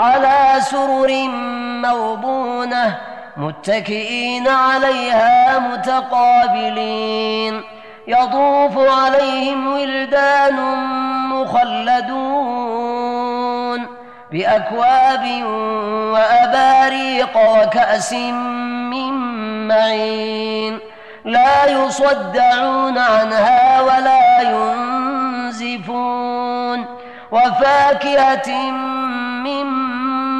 على سرر موضونة متكئين عليها متقابلين. يطوف عليهم ولدان مخلدون بأكواب وأباريق وكأس من معين. لا يصدعون عنها ولا ينزفون. وفاكهة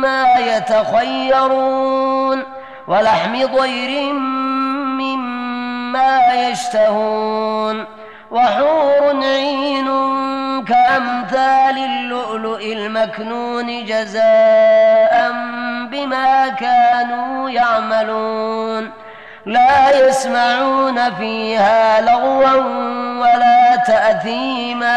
مما يتخيرون ولحم طير مما يشتهون وحور عين كأمثال اللؤلؤ المكنون جزاء بما كانوا يعملون لا يسمعون فيها لغوا ولا تأثيما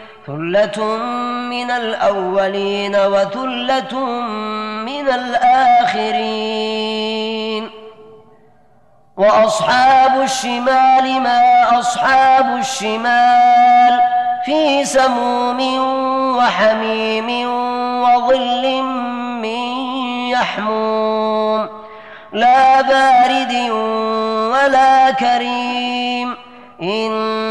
ثله من الاولين وثله من الاخرين واصحاب الشمال ما اصحاب الشمال في سموم وحميم وظل من يحموم لا بارد ولا كريم انهم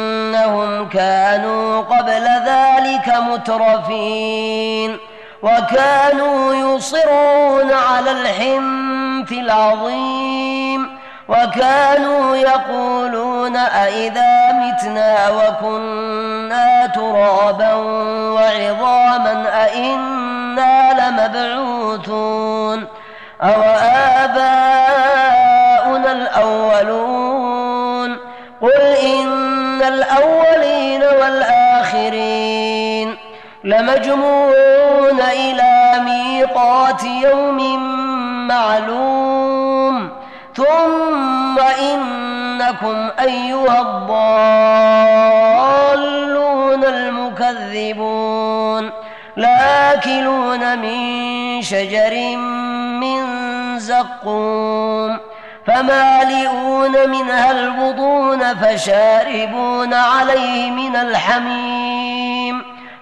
ذلك مترفين وكانوا يصرون على الحنث العظيم وكانوا يقولون أإذا متنا وكنا ترابا وعظاما أإنا لمبعوثون أو آباؤنا لمجموعون إلى ميقات يوم معلوم. ثم إنكم أيها الضالون المكذبون. لاكلون من شجر من زقوم. فمالئون منها البطون فشاربون عليه من الحميم.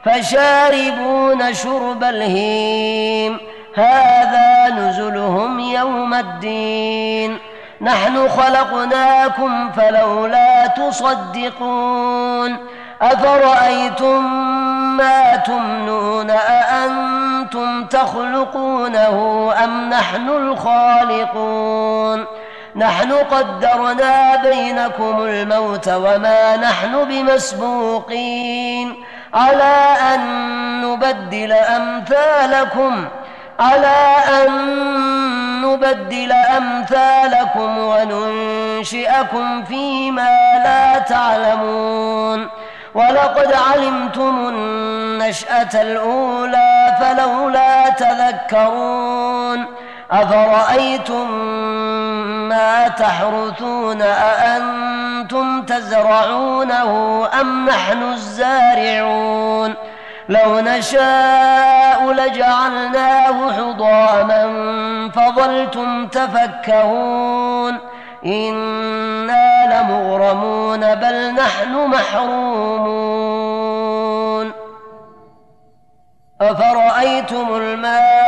فشاربون شرب الهيم. هذا نزلهم يوم الدين. نحن خلقناكم فلولا تصدقون. أفرأيتم ما تمنون؟ أأنتم تخلقونه أم نحن الخالقون؟ نحن قدرنا بينكم الموت وما نحن بمسبوقين. على أن نبدل أمثالكم على أن نبدل أمثالكم وننشئكم فيما لا تعلمون. ولقد علمتم النشأة الأولى فلولا تذكرون. أفرأيتم ما تحرثون أأنتم تزرعونه أم نحن الزارعون لو نشاء لجعلناه حضاما فظلتم تفكهون إنا لمغرمون بل نحن محرومون أفرأيتم الماء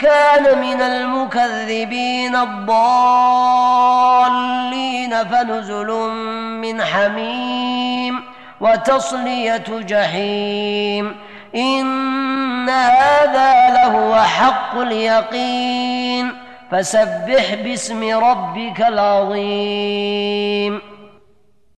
كان من المكذبين الضالين فنزل من حميم وتصلية جحيم. إن هذا لهو حق اليقين. فسبح باسم ربك العظيم.